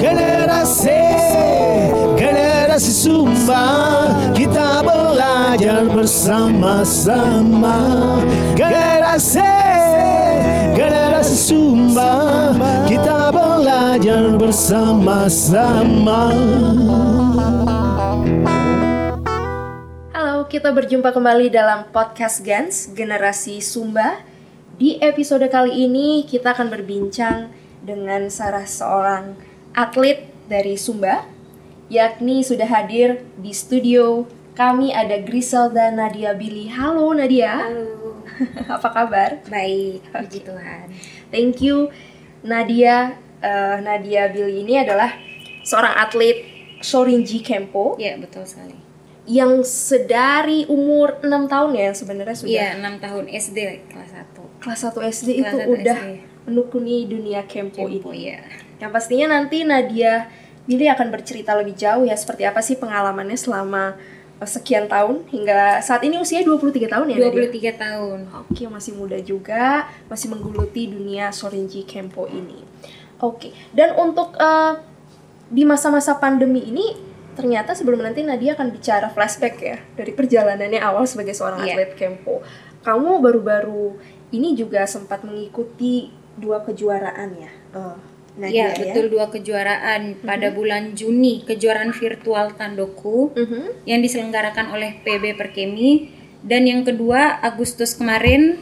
Generasi, generasi Sumba Kita belajar bersama-sama. Generasi, generasi Sumba Kita belajar bersama-sama kita berjumpa kembali dalam podcast Gans Generasi Sumba. Di episode kali ini kita akan berbincang dengan salah seorang atlet dari Sumba, yakni sudah hadir di studio kami ada Griselda Nadia Billy. Halo Nadia. Halo, Apa kabar? baik, puji Tuhan. Thank you Nadia. Eh, Nadia Billy ini adalah seorang atlet Shorinji Kempo Ya, betul sekali. Yang sedari umur 6 tahun ya sebenarnya sudah Iya, 6 tahun SD kelas 1. kelas 1 SD Kelas itu 1 udah SD. menekuni dunia kempo, Tempo, ini. ya. Yang pastinya nanti Nadia Billy akan bercerita lebih jauh ya seperti apa sih pengalamannya selama sekian tahun hingga saat ini usia 23 tahun ya Nadia? 23 tahun. Oke, masih muda juga, masih menggeluti dunia Sorinji Kempo ini. Oke, dan untuk eh, di masa-masa pandemi ini, ternyata sebelum nanti Nadia akan bicara flashback ya dari perjalanannya awal sebagai seorang Iya. atlet Kempo. Kamu baru-baru ini juga sempat mengikuti dua kejuaraan ya, eh, Nadia Iya, ya? betul dua kejuaraan pada bulan Juni, kejuaraan virtual Tandoku Mhm. yang diselenggarakan oleh PB Perkemi dan yang kedua Agustus kemarin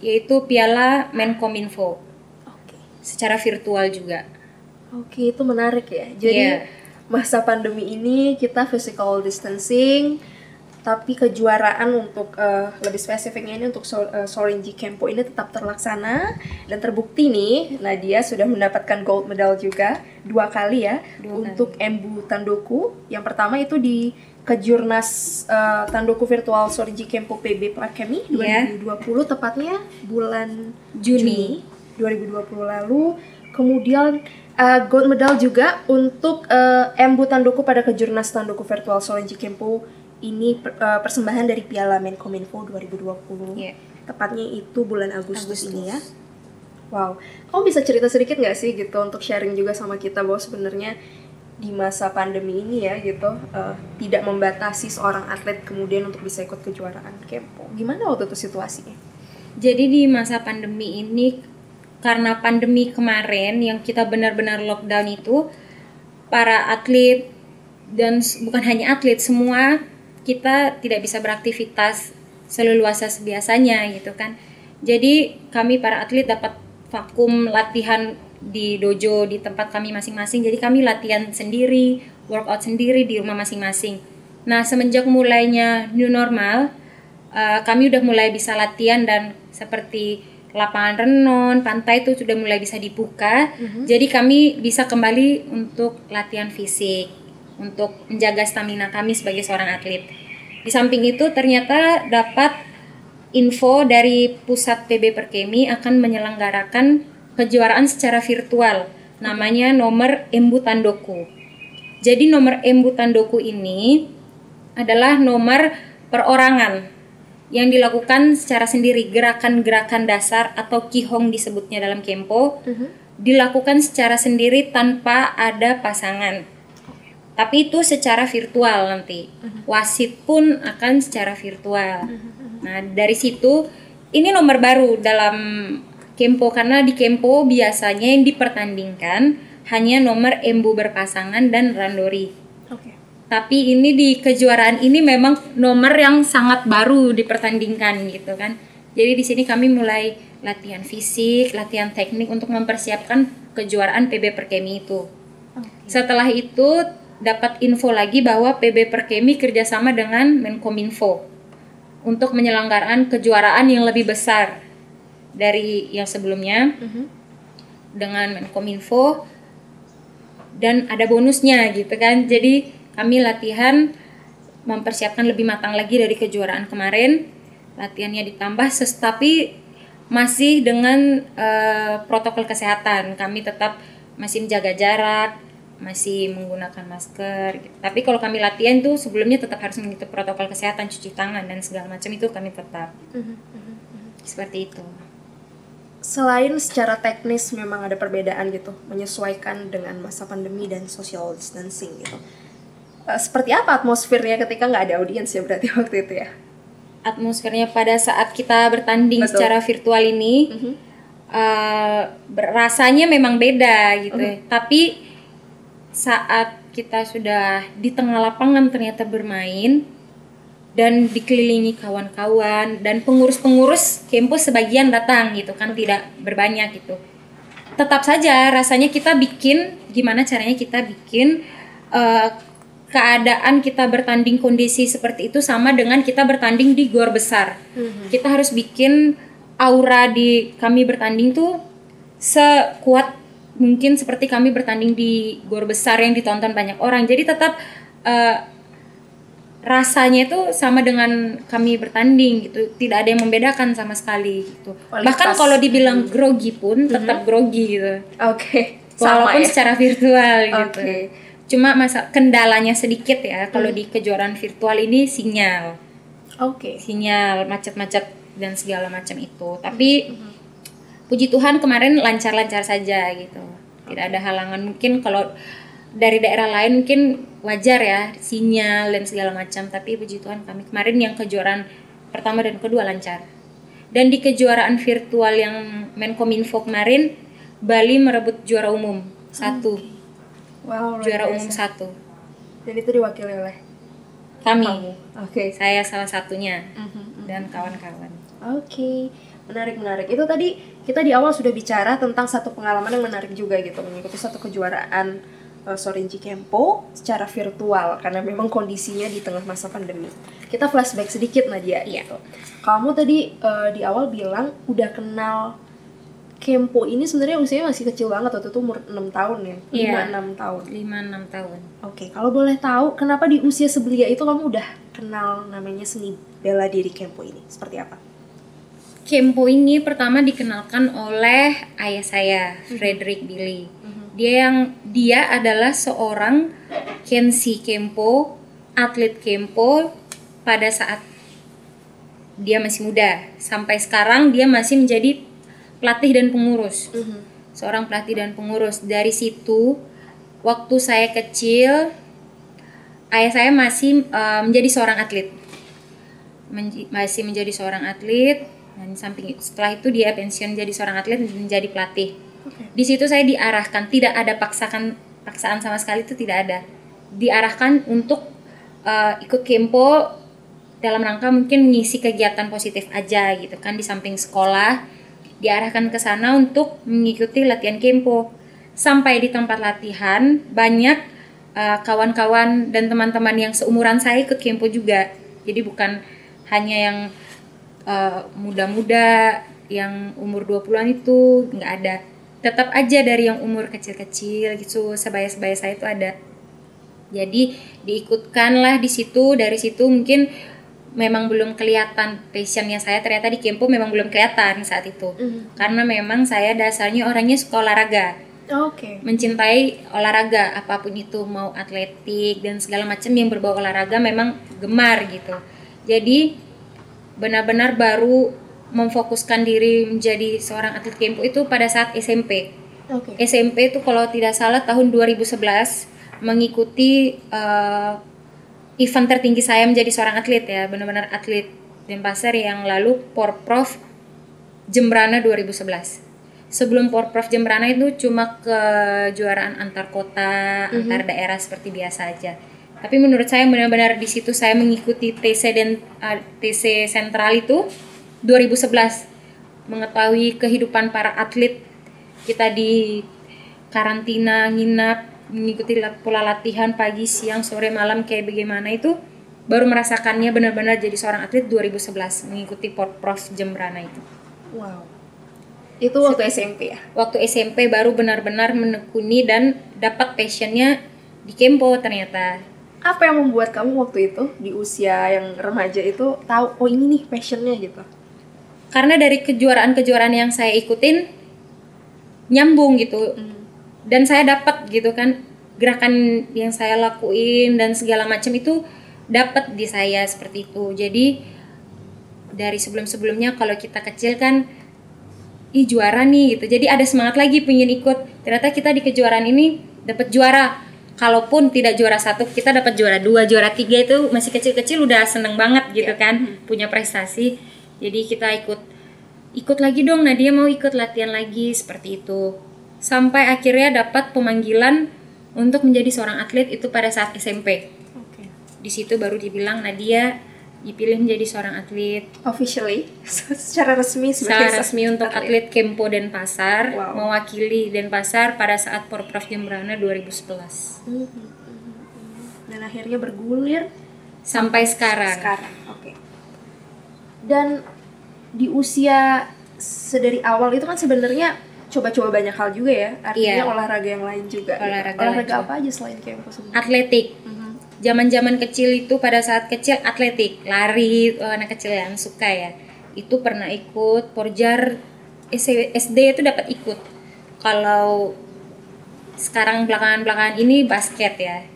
yaitu Piala Menkominfo Oke. secara virtual juga. Oke, itu menarik ya. Jadi Iya. Masa pandemi ini kita physical distancing, tapi kejuaraan untuk eh, lebih spesifiknya ini untuk So- eh, Sorinji Kempo ini tetap terlaksana dan terbukti nih Nadia sudah mendapatkan gold medal juga dua kali ya Dua untuk Embu Tandoku. Yang pertama itu di Kejurnas eh, Tandoku Virtual Sorinji Kempo PB Akemi Iya. 2020 tepatnya bulan Juni. 2020 lalu. Kemudian uh, gold medal juga untuk uh, Embu Tandoku pada kejurnas Tandoku Virtual Solenji Kempo ini per- uh, persembahan dari Piala Menkominfo 2020. Iya. Tepatnya itu bulan Agustus, Agustus. ini ya. Wow, kamu bisa cerita sedikit nggak sih gitu untuk sharing juga sama kita bahwa sebenarnya di masa pandemi ini ya gitu uh, tidak membatasi seorang atlet kemudian untuk bisa ikut kejuaraan Kempo. Gimana waktu itu situasinya? Jadi di masa pandemi ini karena pandemi kemarin yang kita benar-benar lockdown itu para atlet dan bukan hanya atlet semua kita tidak bisa beraktivitas seleluasa biasanya gitu kan. Jadi kami para atlet dapat vakum latihan di dojo di tempat kami masing-masing. Jadi kami latihan sendiri, workout sendiri di rumah masing-masing. Nah, semenjak mulainya new normal, Uh, kami udah mulai bisa latihan dan seperti lapangan renon, pantai itu sudah mulai bisa dibuka. Jadi kami bisa kembali untuk latihan fisik, untuk menjaga stamina kami sebagai seorang atlet. Di samping itu ternyata dapat info dari pusat PB Perkemi akan menyelenggarakan kejuaraan secara virtual. Namanya nomor Embu Tandoku. Jadi nomor Embu Tandoku ini adalah nomor perorangan yang dilakukan secara sendiri gerakan-gerakan dasar atau kihong disebutnya dalam kempo dilakukan secara sendiri tanpa ada pasangan. Tapi itu secara virtual nanti. Wasit pun akan secara virtual. Nah, dari situ ini nomor baru dalam kempo karena di kempo biasanya yang dipertandingkan hanya nomor embu berpasangan dan randori. Tapi ini di kejuaraan ini memang nomor yang sangat baru dipertandingkan gitu kan. Jadi di sini kami mulai latihan fisik, latihan teknik untuk mempersiapkan kejuaraan PB Perkemi itu. Setelah itu dapat info lagi bahwa PB Perkemi kerjasama dengan Menkominfo untuk menyelenggaraan kejuaraan yang lebih besar dari yang sebelumnya dengan Menkominfo dan ada bonusnya gitu kan. Jadi kami latihan mempersiapkan lebih matang lagi dari kejuaraan kemarin. Latihannya ditambah tapi masih dengan eh, protokol kesehatan. Kami tetap masih menjaga jarak, masih menggunakan masker gitu. tapi kalau kami latihan tuh sebelumnya tetap harus mengikuti protokol kesehatan cuci tangan dan segala macam itu kami tetap seperti itu Selain secara teknis memang ada perbedaan gitu, menyesuaikan dengan masa pandemi dan social distancing gitu. Eh, seperti apa atmosfernya ketika nggak ada audiens ya berarti waktu itu ya? atmosfernya pada saat kita bertanding Betul. secara virtual ini Mhm. eh, ber- rasanya memang beda gitu ya. tapi saat kita sudah di tengah lapangan ternyata bermain dan dikelilingi kawan-kawan dan pengurus-pengurus kampus sebagian datang gitu kan tidak berbanyak gitu tetap saja rasanya kita bikin gimana caranya kita bikin eh, keadaan kita bertanding kondisi seperti itu sama dengan kita bertanding di gor besar. Kita harus bikin aura di kami bertanding tuh sekuat mungkin seperti kami bertanding di gor besar yang ditonton banyak orang. Jadi tetap eh, rasanya itu sama dengan kami bertanding gitu. Tidak ada yang membedakan sama sekali gitu. Kualitas. bahkan kalau dibilang grogi pun tetap grogi gitu. Oke, sama walaupun ya. secara virtual gitu. Oke. Cuma masa kendalanya sedikit ya kalau di kejuaraan virtual ini sinyal. Oke. sinyal macet-macet dan segala macam itu. Tapi puji Tuhan kemarin lancar-lancar saja gitu. Tidak ada halangan. Mungkin kalau dari daerah lain mungkin wajar ya sinyal dan segala macam. Tapi puji Tuhan kami kemarin yang kejuaraan pertama dan kedua lancar. Dan di kejuaraan virtual yang Menkominfo kemarin Bali merebut juara umum satu Wow, juara biasa. umum satu Dan itu diwakili oleh kami. Oke. saya salah satunya Mhm. dan kawan-kawan Oke, menarik menarik. Itu tadi kita di awal sudah bicara tentang satu pengalaman yang menarik juga gitu, mengikuti satu kejuaraan uh, Sorinji Kempo secara virtual karena memang kondisinya di tengah masa pandemi. Kita flashback sedikit Nadia Iya. gitu. Kamu tadi uh, di awal bilang udah kenal Kempo ini sebenarnya usianya masih kecil banget waktu itu umur 6 tahun ya. Iya. 5 6 tahun. 5-6 tahun Oke, kalau boleh tahu kenapa di usia sebelia itu kamu udah kenal namanya seni bela diri Kempo ini? Seperti apa? Kempo ini pertama dikenalkan oleh ayah saya, Frederick Billy. Dia yang dia adalah seorang Kenshi Kempo, atlet Kempo pada saat dia masih muda. Sampai sekarang dia masih menjadi pelatih dan pengurus. Seorang pelatih dan pengurus. Dari situ waktu saya kecil ayah saya masih eh, menjadi seorang atlet. Menji- masih menjadi seorang atlet dan samping itu setelah itu dia pensiun jadi seorang atlet dan menjadi pelatih Oke. di situ saya diarahkan tidak ada paksakan paksaan sama sekali itu tidak ada diarahkan untuk uh, ikut kempo dalam rangka mungkin mengisi kegiatan positif aja gitu kan di samping sekolah diarahkan ke sana untuk mengikuti latihan kempo. Sampai di tempat latihan banyak uh, kawan-kawan dan teman-teman yang seumuran saya ikut kempo juga. Jadi bukan hanya yang uh, muda-muda yang umur 20-an itu nggak ada. Tetap aja dari yang umur kecil-kecil gitu sebaya-sebaya saya itu ada. Jadi diikutkanlah di situ dari situ mungkin memang belum kelihatan passionnya saya ternyata di Kempo memang belum kelihatan saat itu Mhm. karena memang saya dasarnya orangnya suka olahraga Oke. mencintai olahraga apa pun itu mau atletik dan segala macam yang berbau olahraga memang gemar gitu jadi benar-benar baru memfokuskan diri menjadi seorang atlet kempo itu pada saat SMP Oke. SMP itu kalau tidak salah tahun 2011 mengikuti eh, event tertinggi saya menjadi seorang atlet ya benar-benar atlet Denpasar yang lalu Porprov Jembrana 2011 sebelum Porprov Jembrana itu cuma kejuaraan antar kota antar daerah seperti biasa aja. Tapi menurut saya benar-benar di situ saya mengikuti TC dan eh, TC sentral itu 2011 mengetahui kehidupan para atlet kita di karantina nginap mengikuti la- pola latihan pagi siang sore malam kayak bagaimana itu baru merasakannya benar-benar jadi seorang atlet 2011 mengikuti Porprov Jembrana itu Wow. Itu waktu SMP ya? waktu SMP baru benar-benar menekuni dan dapat passionnya di Kempo ternyata Apa yang membuat kamu waktu itu di usia yang remaja itu tahu oh ini nih passionnya gitu? karena dari kejuaraan-kejuaraan yang saya ikutin nyambung gitu dan saya dapat gitu kan gerakan yang saya lakuin dan segala macam itu dapat di saya seperti itu. Jadi dari sebelum-sebelumnya kalau kita kecil kan ih juara nih gitu. Jadi ada semangat lagi pengen ikut. Ternyata kita di kejuaraan ini dapat juara. Kalaupun tidak juara satu kita dapat juara dua juara tiga itu masih kecil-kecil udah seneng banget gitu kan punya prestasi. Jadi kita ikut ikut lagi dong Nadia mau ikut latihan lagi seperti itu sampai akhirnya dapat pemanggilan untuk menjadi seorang atlet itu pada saat SMP Oke. di situ baru dibilang Nadia dipilih menjadi seorang atlet Officially, secara resmi secara resmi untuk atlet Kempo Denpasar Wow. mewakili Denpasar pada saat Porprov Jembrana 2011 Mhm, mhm, mhm. Dan akhirnya bergulir sampai sekarang. sekarang. Oke. Dan di usia sedari awal itu kan sebenarnya coba-coba banyak hal juga ya. Artinya Iya. olahraga yang lain juga. Olahraga olahraga lain apa aja selain kempo sebenarnya? Atletik. Mhm. Zaman-zaman kecil itu pada saat kecil atletik, lari oh, anak kecil yang suka ya. Itu pernah ikut Porjar SD itu dapat ikut. Kalau sekarang belakangan-belakangan ini basket ya.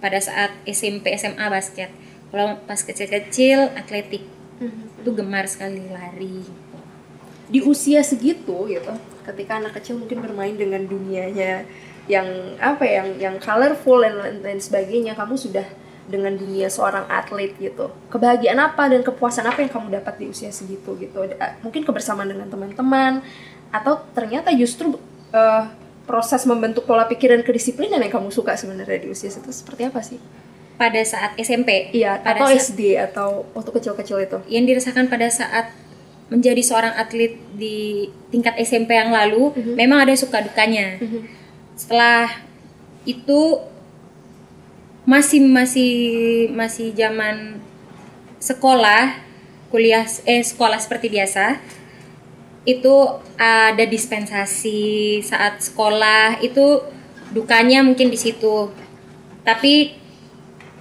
Pada saat SMP SMA basket. Kalau pas kecil-kecil atletik. Mhm. Itu gemar sekali lari. Di usia segitu gitu, ketika anak kecil mungkin bermain dengan dunianya yang apa ya, yang yang colorful dan lain sebagainya, kamu sudah dengan dunia seorang atlet gitu. Kebahagiaan apa dan kepuasan apa yang kamu dapat di usia segitu gitu? Mungkin kebersamaan dengan teman-teman atau ternyata justru eh, proses membentuk pola pikir dan kedisiplinan yang kamu suka sebenarnya di usia itu seperti apa sih? Pada saat SMP. Iya, pada atau saat- SD atau waktu kecil-kecil itu. yang dirasakan pada saat menjadi seorang atlet di tingkat SMP yang lalu memang ada suka dukanya. Setelah itu masih masih masih zaman sekolah, kuliah eh sekolah seperti biasa. Itu ada dispensasi saat sekolah itu dukanya mungkin di situ. Tapi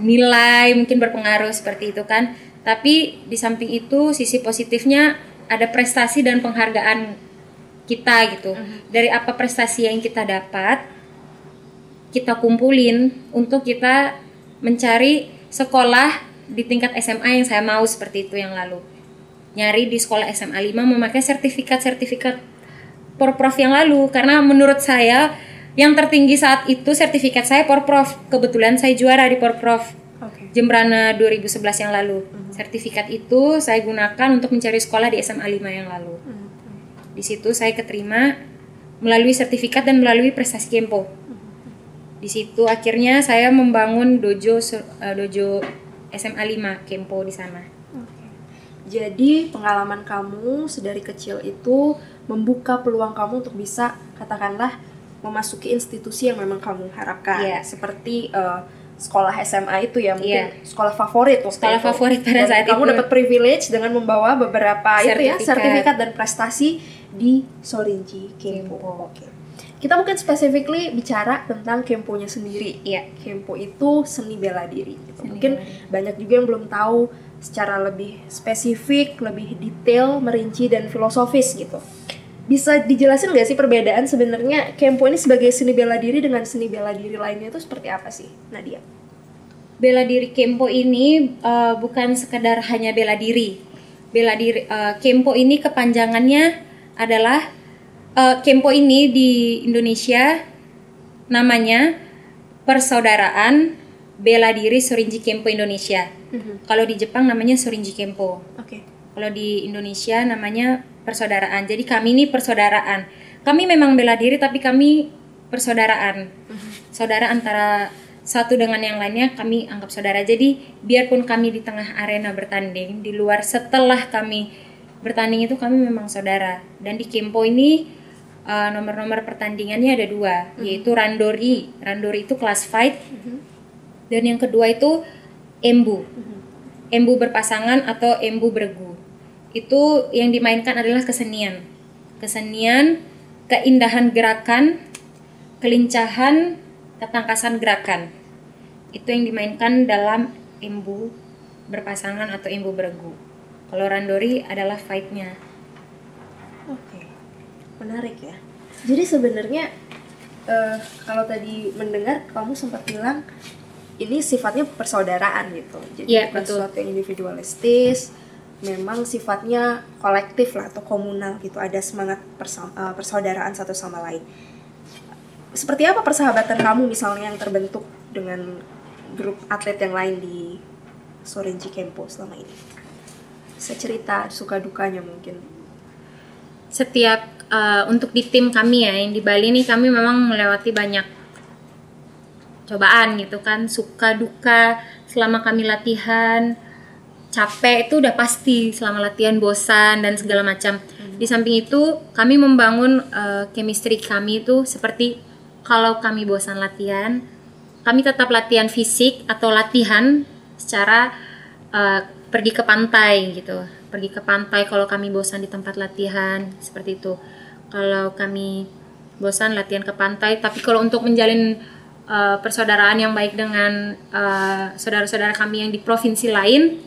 nilai mungkin berpengaruh seperti itu kan. Tapi di samping itu sisi positifnya ada prestasi dan penghargaan kita gitu. Dari apa prestasi yang kita dapat, kita kumpulin untuk kita mencari sekolah di tingkat SMA yang saya mau seperti itu yang lalu. Nyari di sekolah SMA 5 memakai sertifikat-sertifikat Porprov yang lalu karena menurut saya yang tertinggi saat itu sertifikat saya Porprov. Kebetulan saya juara di Porprov Oke. Jembrana 2011 yang lalu. Sertifikat itu saya gunakan untuk mencari sekolah di SMA 5 yang lalu. Di situ saya keterima melalui sertifikat dan melalui prestasi Kempo. Di situ akhirnya saya membangun dojo eh, dojo SMA 5 Kempo di sana. Jadi pengalaman kamu sedari kecil itu membuka peluang kamu untuk bisa katakanlah memasuki institusi yang memang kamu harapkan. Iya. Seperti eh, sekolah SMA itu ya mungkin Iya. sekolah favorit waktu Sekolah itu. favorit pada Dan saat kamu itu. dapat privilege dengan membawa beberapa itu ya Sertifikat. dan prestasi di Sorinji Kempo. Kempo. Oke. Kita mungkin specifically bicara tentang Kemponya sendiri. Iya. Kempo itu seni bela diri. gitu. Seni Mungkin bela diri. banyak juga yang belum tahu secara lebih spesifik, lebih detail, merinci dan filosofis gitu. Bisa dijelasin nggak sih perbedaan sebenarnya Kempo ini sebagai seni bela diri dengan seni bela diri lainnya itu seperti apa sih, Nadia? Bela diri Kempo ini eh, bukan sekedar hanya bela diri. Bela diri eh, Kempo ini kepanjangannya adalah eh, Kempo ini di Indonesia namanya Persaudaraan Bela Diri Sorinji Kempo Indonesia. Kalau di Jepang namanya Sorinji Kempo. Oke. Kalau di Indonesia namanya persaudaraan. Jadi kami ini persaudaraan. Kami memang bela diri tapi kami persaudaraan. Saudara antara satu dengan yang lainnya kami anggap saudara. Jadi biarpun kami di tengah arena bertanding, di luar setelah kami bertanding itu kami memang saudara. Dan di Kempo ini uh, nomor-nomor pertandingannya ada dua, yaitu randori. Randori itu kelas fight. Dan yang kedua itu embu embu berpasangan atau embu beregu. Itu yang dimainkan adalah kesenian. Kesenian, keindahan gerakan, kelincahan, ketangkasan gerakan. Itu yang dimainkan dalam embu berpasangan atau embu beregu. Kalau randori adalah fight-nya. Oke. Menarik ya. Jadi sebenarnya eh, kalau tadi mendengar kamu sempat bilang ini sifatnya persaudaraan gitu. Jadi Iya, bukan betul. sesuatu yang individualistis, memang sifatnya kolektif lah atau komunal gitu. Ada semangat eh, persaudaraan satu sama lain. Seperti apa persahabatan kamu misalnya yang terbentuk dengan grup atlet yang lain di Sorenji Kempo selama ini? Bisa cerita suka dukanya mungkin. setiap eh, untuk di tim kami ya yang di Bali nih kami memang melewati banyak cobaan gitu kan suka duka selama kami latihan capek itu udah pasti selama latihan bosan dan segala macam. Di samping itu kami membangun eh, chemistry kami itu seperti kalau kami bosan latihan kami tetap latihan fisik atau latihan secara eh, pergi ke pantai gitu. Pergi ke pantai kalau kami bosan di tempat latihan seperti itu. Kalau kami bosan latihan ke pantai tapi kalau untuk menjalin eh, persaudaraan yang baik dengan eh, saudara-saudara kami yang di provinsi lain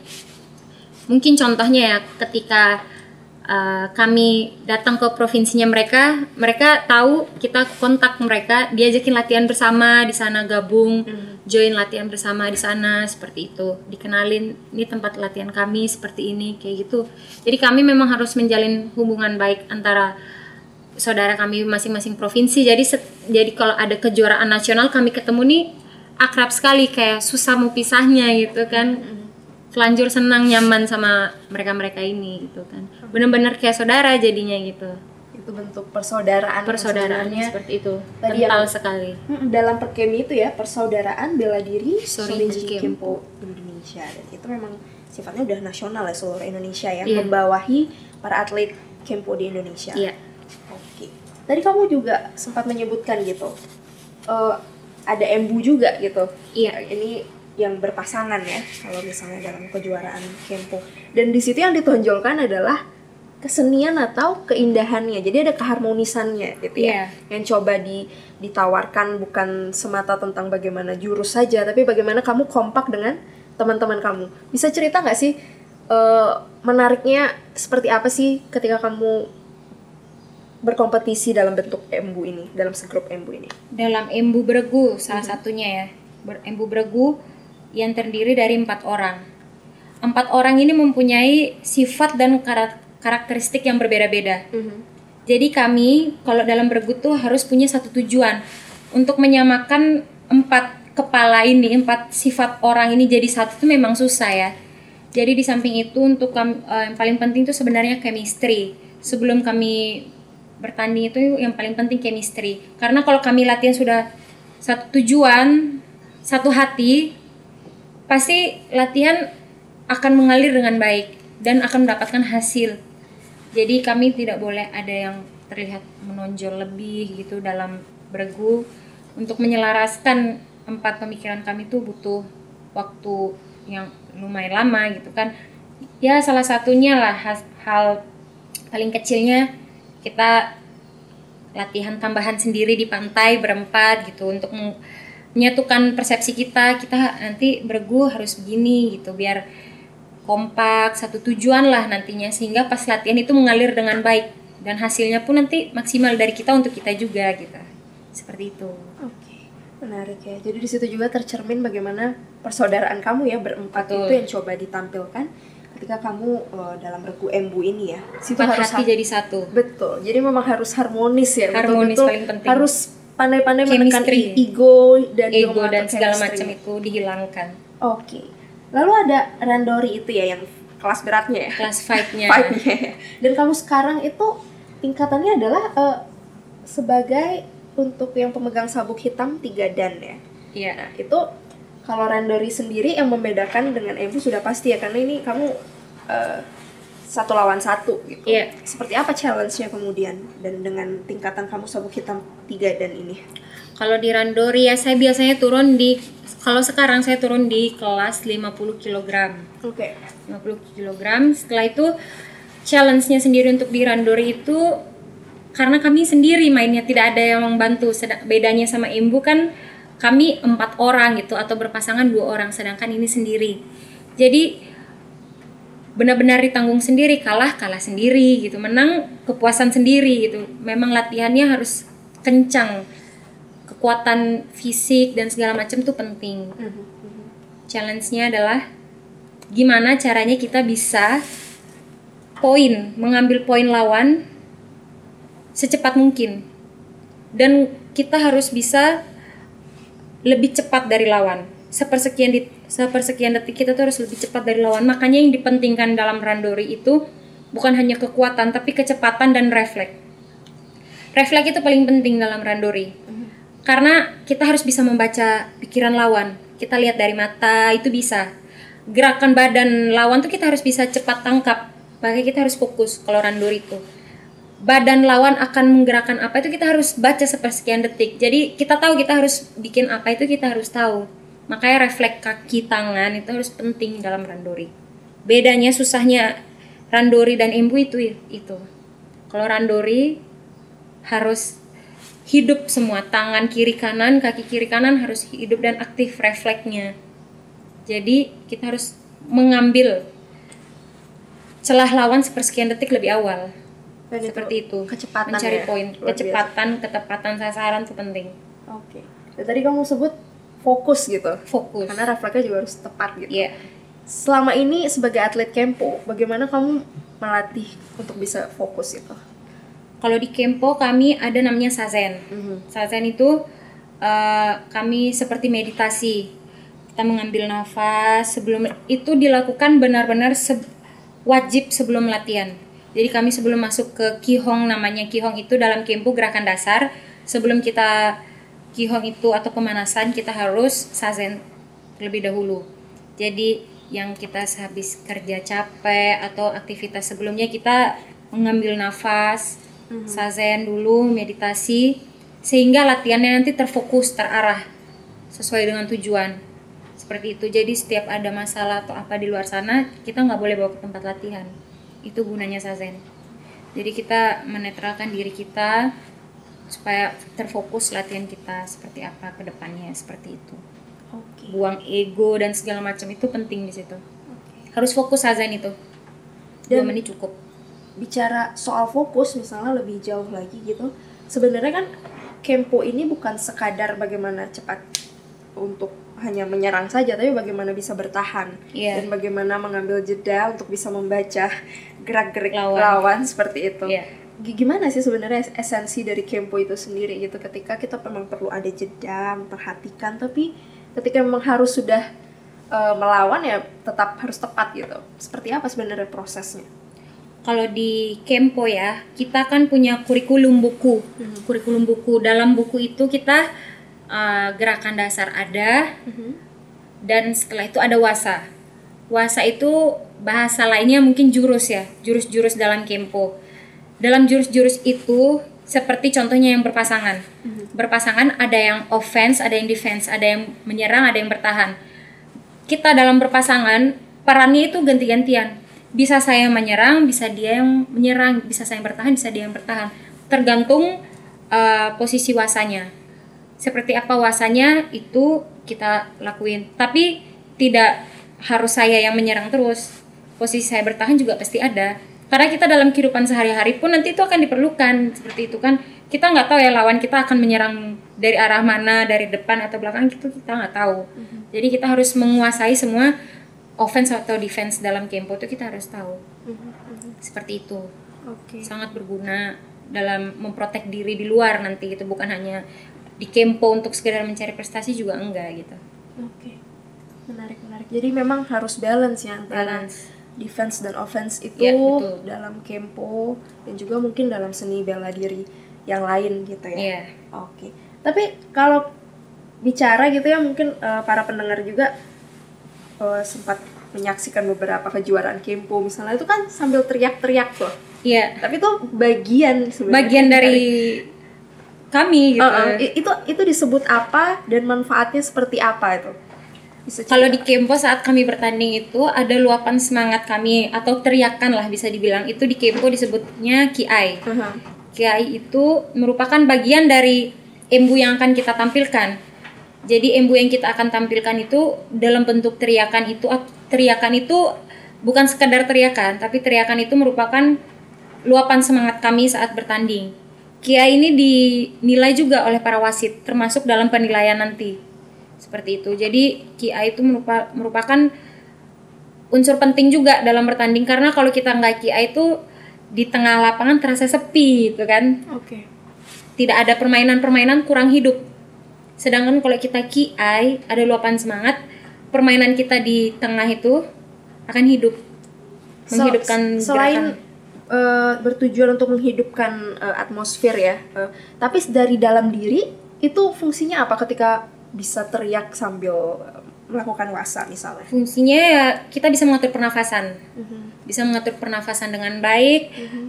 mungkin contohnya ya ketika uh, kami datang ke provinsinya mereka mereka tahu kita kontak mereka diajakin latihan bersama di sana gabung join latihan bersama di sana seperti itu. Dikenalin ini tempat latihan kami seperti ini kayak gitu. Jadi kami memang harus menjalin hubungan baik antara saudara kami masing-masing provinsi. Jadi set- jadi kalau ada kejuaraan nasional kami ketemu nih akrab sekali kayak susah mau pisahnya gitu kan telanjur senang nyaman sama mereka-mereka ini gitu kan bener-bener kayak saudara jadinya gitu Itu bentuk persaudaraan. yang persaudaraan sebenarnya seperti itu tadi kental yang- sekali dalam perkemi itu ya persaudaraan bela diri Sorinji Kempo. Indonesia dan itu memang sifatnya udah nasional ya seluruh Indonesia ya Iya. membawahi para atlet Kempo di Indonesia. iya Oke. Tadi kamu juga sempat menyebutkan gitu eh, ada embu juga gitu. Iya. Ini yang berpasangan ya kalau misalnya dalam kejuaraan Kempo. Dan di situ yang ditonjolkan adalah kesenian atau keindahannya. Jadi ada keharmonisannya gitu ya. Iya. Yang coba di ditawarkan bukan semata tentang bagaimana jurus saja, tapi bagaimana kamu kompak dengan teman-teman kamu. Bisa cerita nggak sih eh, menariknya seperti apa sih ketika kamu berkompetisi dalam bentuk embu ini, dalam segrup embu ini? dalam embu beregu salah satunya ya Ber- embu beregu yang terdiri dari empat orang empat orang ini mempunyai sifat dan kara- karakteristik yang berbeda-beda Jadi kami kalau dalam beregu tuh harus punya satu tujuan untuk menyamakan empat kepala ini, empat sifat orang ini jadi satu itu memang susah ya. Jadi di samping itu untuk kam- eh, yang paling penting itu sebenarnya chemistry. Sebelum kami bertanding itu yang paling penting chemistry. Karena kalau kami latihan sudah satu tujuan, satu hati, pasti latihan akan mengalir dengan baik dan akan mendapatkan hasil. Jadi kami tidak boleh ada yang terlihat menonjol lebih gitu dalam beregu untuk menyelaraskan empat pemikiran kami itu butuh waktu yang lumayan lama gitu kan. Ya salah satunya lah hal paling kecilnya kita latihan tambahan sendiri di pantai berempat gitu untuk menyatukan persepsi kita kita nanti beregu harus begini gitu biar kompak satu tujuan lah nantinya sehingga pas latihan itu mengalir dengan baik dan hasilnya pun nanti maksimal dari kita untuk kita juga gitu seperti itu Oke, menarik ya. Jadi di situ juga tercermin bagaimana persaudaraan kamu ya berempat Betul. itu yang coba ditampilkan ketika kamu eh, dalam regu embu ini ya. Situ empat harus hati jadi satu betul. Jadi memang harus harmonis ya. Harmonis betul-betul paling penting. Harus pandai-pandai menekan ego dan ego dan segala macam itu dihilangkan Oke. Lalu ada randori itu ya yang kelas beratnya ya. kelas fight-nya Fight-nya ya. Dan kamu sekarang itu tingkatannya adalah eh, sebagai untuk yang pemegang sabuk hitam 3 dan ya. iya Nah, itu kalau randori sendiri yang membedakan dengan Embu sudah pasti ya karena ini kamu eh, satu lawan satu gitu. Iya. Seperti apa challenge-nya kemudian dan dengan tingkatan kamu sabuk hitam 3 dan ini? kalau di randori ya saya biasanya turun di kalau sekarang saya turun di kelas 50 kg Oke. 50 kg. Setelah itu challenge-nya sendiri untuk di randori itu karena kami sendiri mainnya tidak ada yang membantu. Bedanya sama Embu kan kami empat orang gitu atau berpasangan dua orang, sedangkan ini sendiri. Jadi benar-benar ditanggung sendiri, kalah kalah sendiri gitu, menang kepuasan sendiri gitu. Memang latihannya harus kencang kekuatan fisik dan segala macam tuh penting. Challenge-nya adalah gimana caranya kita bisa poin, mengambil poin lawan secepat mungkin. Dan kita harus bisa lebih cepat dari lawan. Sepersekian di, sepersekian detik kita tuh harus lebih cepat dari lawan. Makanya yang dipentingkan dalam randori itu bukan hanya kekuatan tapi kecepatan dan refleks. Refleks itu paling penting dalam randori. Karena kita harus bisa membaca pikiran lawan. Kita lihat dari mata itu bisa. Gerakan badan lawan tuh kita harus bisa cepat tangkap. Makanya kita harus fokus kalau randori itu badan lawan akan menggerakkan apa itu kita harus baca sepersekian detik. Jadi kita tahu kita harus bikin apa itu kita harus tahu. Makanya refleks kaki tangan itu harus penting dalam randori. Bedanya susahnya randori dan embu itu itu. Kalau randori harus hidup semua tangan kiri kanan, kaki kiri kanan harus hidup dan aktif refleksnya. Jadi kita harus mengambil celah lawan sepersekian detik lebih awal Dan seperti itu kecepatan mencari ya, poin biasa. kecepatan ketepatan sasaran itu penting Oke. Dan tadi kamu sebut fokus gitu. fokus Karena refleksnya juga harus tepat gitu. Iya. Selama ini sebagai atlet kempo, bagaimana kamu melatih untuk bisa fokus itu? kalau di kempo kami ada namanya sazen sazen itu eh, kami seperti meditasi kita mengambil nafas sebelum itu dilakukan benar-benar se- wajib sebelum latihan jadi kami sebelum masuk ke kihong namanya kihong itu dalam kempo gerakan dasar sebelum kita kihong itu atau pemanasan kita harus sazen terlebih dahulu. Jadi yang kita habis kerja capek atau aktivitas sebelumnya kita mengambil nafas sazen dulu meditasi sehingga latihannya nanti terfokus terarah sesuai dengan tujuan. Seperti itu. Jadi setiap ada masalah atau apa di luar sana kita nggak boleh bawa ke tempat latihan. Itu gunanya sazen. Jadi kita menetralkan diri kita supaya terfokus latihan kita seperti apa ke depannya seperti itu Oke. buang ego dan segala macam itu penting di situ harus fokus sazen itu dua Dan- menit cukup Bicara soal fokus misalnya lebih jauh lagi gitu. Sebenarnya kan kempo ini bukan sekadar bagaimana cepat untuk hanya menyerang saja, tapi bagaimana bisa bertahan Iya. dan bagaimana mengambil jeda untuk bisa membaca gerak-gerik Lawan. lawan. seperti itu. Iya. Gimana sih sebenarnya es- esensi dari kempo itu sendiri gitu ketika kita memang perlu ada jeda, memperhatikan tapi ketika memang harus sudah eh, melawan ya tetap harus tepat gitu. Seperti apa sebenarnya prosesnya? kalau di Kempo ya, kita kan punya kurikulum buku. Kurikulum buku dalam buku itu kita uh, gerakan dasar ada dan setelah itu ada wasa. Wasa itu bahasa lainnya mungkin jurus ya, jurus-jurus dalam Kempo. Dalam jurus-jurus itu seperti contohnya yang berpasangan. Berpasangan ada yang offense, ada yang defense, ada yang menyerang, ada yang bertahan. Kita dalam berpasangan perannya itu ganti-gantian. Bisa saya menyerang, bisa dia yang menyerang, bisa saya yang bertahan, bisa dia yang bertahan. Tergantung uh, posisi wasanya. Seperti apa wasanya itu kita lakuin. Tapi tidak harus saya yang menyerang terus. Posisi saya bertahan juga pasti ada. Karena kita dalam kehidupan sehari-hari pun nanti itu akan diperlukan seperti itu kan. Kita nggak tahu ya lawan kita akan menyerang dari arah mana, dari depan atau belakang itu kita nggak tahu. Jadi kita harus menguasai semua offense atau defense dalam kempo itu kita harus tahu. Seperti itu Oke. sangat berguna dalam memprotek diri di luar nanti gitu bukan hanya di kempo untuk sekedar mencari prestasi juga enggak gitu Oke. Menarik, menarik. Jadi memang harus balance ya antara Balance. Defense dan offense itu Iya, betul. dalam kempo dan juga mungkin dalam seni bela diri yang lain gitu ya. Iya. Oke. Tapi kalau bicara gitu ya mungkin eh, para pendengar juga eh, sempat menyaksikan beberapa kejuaraan kempo misalnya itu kan sambil teriak-teriak tuh. iya Tapi itu bagian sebenarnya bagian dari kami gitu Eh, eh, itu itu disebut apa dan manfaatnya seperti apa itu? Kalau di kempo saat kami bertanding itu ada luapan semangat kami atau teriakan lah bisa dibilang itu di kempo disebutnya kiai Aha. Kiai itu merupakan bagian dari embu yang akan kita tampilkan. Jadi embu yang kita akan tampilkan itu dalam bentuk teriakan itu teriakan itu bukan sekadar teriakan, tapi teriakan itu merupakan luapan semangat kami saat bertanding. Kia ini dinilai juga oleh para wasit termasuk dalam penilaian nanti seperti itu jadi Kia itu merupa- merupakan unsur penting juga dalam bertanding karena kalau kita nggak Kia itu di tengah lapangan terasa sepi gitu kan Oke. tidak ada permainan-permainan kurang hidup. Sedangkan kalau kita KI ada luapan semangat, permainan kita di tengah itu akan hidup. Menghidupkan selain gerakan. eh, bertujuan untuk menghidupkan eh, atmosfer ya, eh, tapi dari dalam diri itu fungsinya apa ketika bisa teriak sambil eh, melakukan wasa misalnya? Fungsinya ya kita bisa mengatur pernafasan. Bisa mengatur pernafasan dengan baik.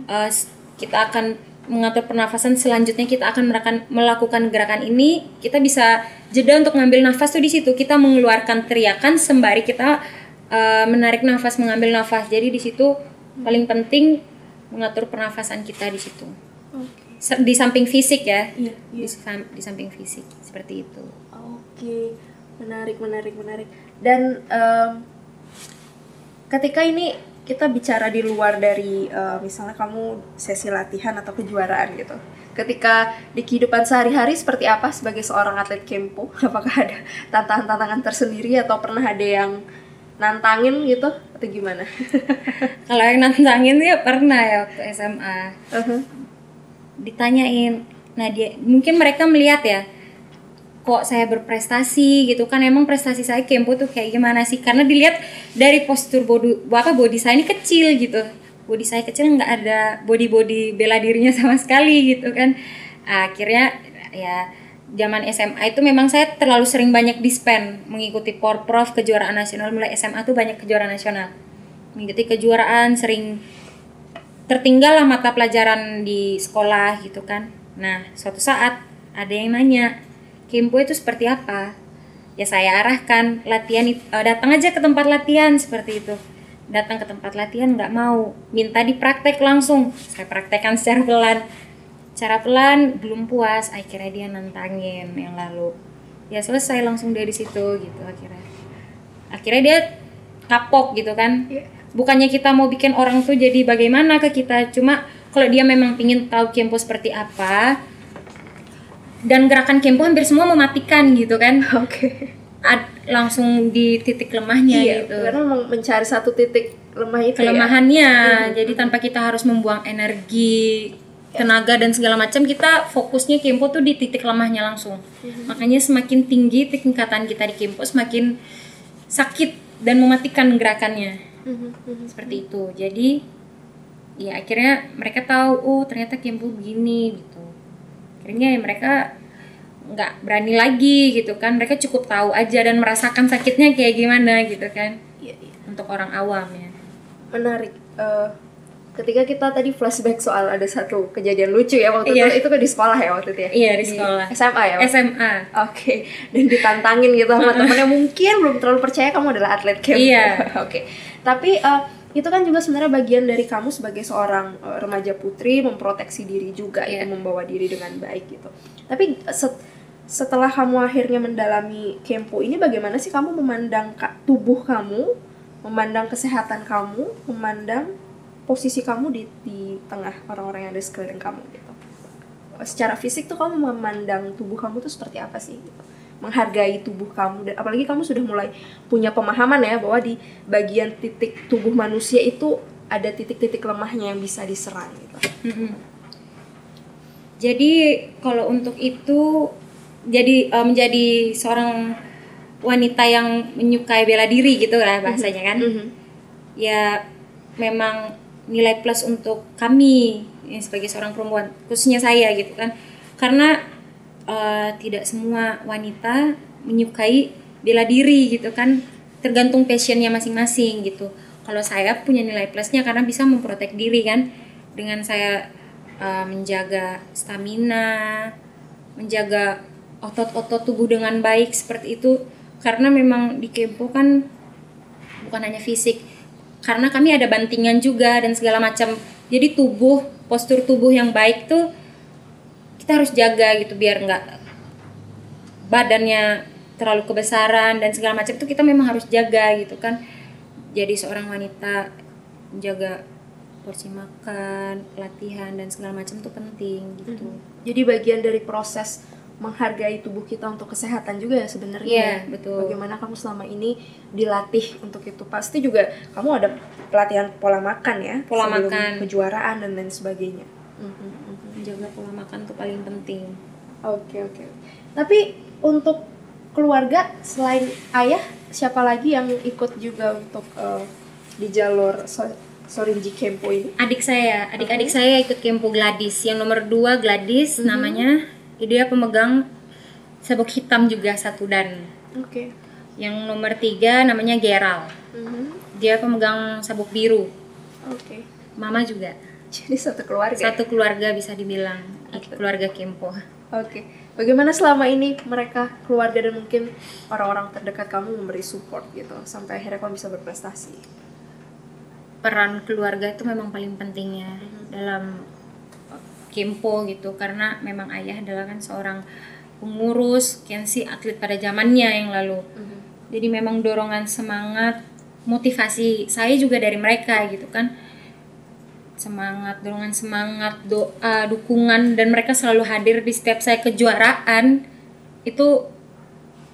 Eh, s- kita akan mengatur pernafasan selanjutnya kita akan melakukan melakukan gerakan ini kita bisa jeda untuk mengambil nafas tuh di situ kita mengeluarkan teriakan sembari kita eh, menarik nafas mengambil nafas jadi di situ paling penting mengatur pernafasan kita di situ. Se- di samping fisik ya Iya, di, sam- di samping fisik seperti itu Oke, menarik, menarik, menarik. Dan em, ketika ini kita bicara di luar dari eh, misalnya kamu sesi latihan atau kejuaraan gitu. Ketika di kehidupan sehari-hari seperti apa sebagai seorang atlet kempo? Apakah ada tantangan-tantangan tersendiri atau pernah ada yang nantangin gitu atau gimana? kalau yang nantangin ya pernah ya waktu SMA Uh-huh. ditanyain nah dia mungkin mereka melihat ya kok saya berprestasi gitu kan. Emang prestasi saya kempo tuh kayak gimana sih? Karena dilihat dari postur body apa body saya ini kecil gitu. Body saya kecil nggak ada body body bela dirinya sama sekali gitu kan. Akhirnya ya zaman SMA itu memang saya terlalu sering banyak dispen mengikuti porprov kejuaraan nasional. Mulai SMA tuh banyak kejuaraan nasional. Mengikuti kejuaraan sering tertinggal lah mata pelajaran di sekolah gitu kan. Nah, suatu saat ada yang nanya, Kempo itu seperti apa? Ya saya arahkan latihan eh, datang aja ke tempat latihan seperti itu. Datang ke tempat latihan nggak mau, minta dipraktek langsung. Saya praktekkan secara pelan. Cara pelan belum puas, akhirnya dia nantangin yang lalu. Ya selesai langsung dari situ gitu akhirnya. Akhirnya dia kapok gitu kan Iya. bukannya kita mau bikin orang tuh jadi bagaimana ke kita cuma kalau dia memang pingin tahu kempo seperti apa dan gerakan kempo hampir semua mematikan gitu kan. Oke. Ad- langsung di titik lemahnya Iya, gitu. karena mencari satu titik lemah itu ya. kelemahannya. Jadi tanpa kita harus membuang energi tenaga dan segala macam kita fokusnya kempo tuh di titik lemahnya langsung. Makanya semakin tinggi tingkatan kita di kempo semakin sakit dan mematikan gerakannya. Mhm, mhm. seperti itu. Jadi ya akhirnya mereka tahu oh ternyata kempo begini gitu akhirnya ya mereka nggak berani lagi gitu kan mereka cukup tahu aja dan merasakan sakitnya kayak gimana gitu kan Iya, iya. untuk orang awam ya menarik Eh, ketika kita tadi flashback soal ada satu kejadian lucu ya waktu Iya. itu itu kan di sekolah ya waktu itu ya Iya, di sekolah. SMA ya Pak? SMA Oke, dan ditantangin gitu sama temennya mungkin belum terlalu percaya kamu adalah atlet camp. Iya. Oke, tapi eh, itu kan juga sebenarnya bagian dari kamu sebagai seorang eh, remaja putri memproteksi diri juga Iya. itu membawa diri dengan baik gitu. Tapi eh, set- setelah kamu akhirnya mendalami kempo ini bagaimana sih kamu memandang ka- tubuh kamu, memandang kesehatan kamu, memandang posisi kamu di di tengah orang-orang yang ada sekeliling kamu gitu secara fisik tuh kamu memandang tubuh kamu tuh seperti apa sih gitu. Menghargai tubuh kamu dan apalagi kamu sudah mulai punya pemahaman ya bahwa di bagian titik tubuh manusia itu ada titik-titik lemahnya yang bisa diserang gitu. Jadi kalau untuk itu jadi eh, menjadi seorang wanita yang menyukai bela diri gitu lah bahasanya kan. Mhm. Ya memang nilai plus untuk kami ya, sebagai seorang perempuan khususnya saya gitu kan. Karena eh, tidak semua wanita menyukai bela diri gitu kan. Tergantung passionnya masing-masing gitu. Kalau saya punya nilai plusnya karena bisa memprotek diri kan dengan saya uh, menjaga stamina, menjaga otot-otot tubuh dengan baik seperti itu karena memang di Kempo kan bukan hanya fisik karena kami ada bantingan juga dan segala macam jadi tubuh postur tubuh yang baik tuh kita harus jaga gitu biar nggak badannya terlalu kebesaran dan segala macam tuh kita memang harus jaga gitu kan jadi seorang wanita menjaga porsi makan latihan dan segala macam tuh penting gitu Jadi bagian dari proses menghargai tubuh kita untuk kesehatan juga ya sebenarnya. Iya, betul. Bagaimana kamu selama ini dilatih untuk itu? Pasti juga kamu ada pelatihan pola makan ya, Pola makan. kejuaraan dan lain sebagainya. Mhm, mhm. Menjaga pola makan tuh paling penting Oke oke. Tapi untuk keluarga selain ayah, siapa lagi yang ikut juga untuk eh, di jalur so- Sorinji Kempo ini? adik saya adik-adik saya ikut kempo Gladys yang nomor dua Gladys namanya dia pemegang sabuk hitam juga satu dan Oke. yang nomor tiga namanya Geral Mhm. dia pemegang sabuk biru Oke. mama juga Jadi satu keluarga. satu keluarga bisa dibilang keluarga kempo. Oke. Bagaimana selama ini mereka keluarga dan mungkin orang-orang terdekat kamu memberi support gitu sampai akhirnya kamu bisa berprestasi? peran keluarga itu memang paling penting ya dalam kempo gitu. Karena memang ayah adalah kan seorang pengurus Kensi atlet pada zamannya yang lalu. Jadi memang dorongan semangat motivasi saya juga dari mereka gitu kan semangat dorongan semangat doa dukungan dan mereka selalu hadir di setiap saya kejuaraan. Itu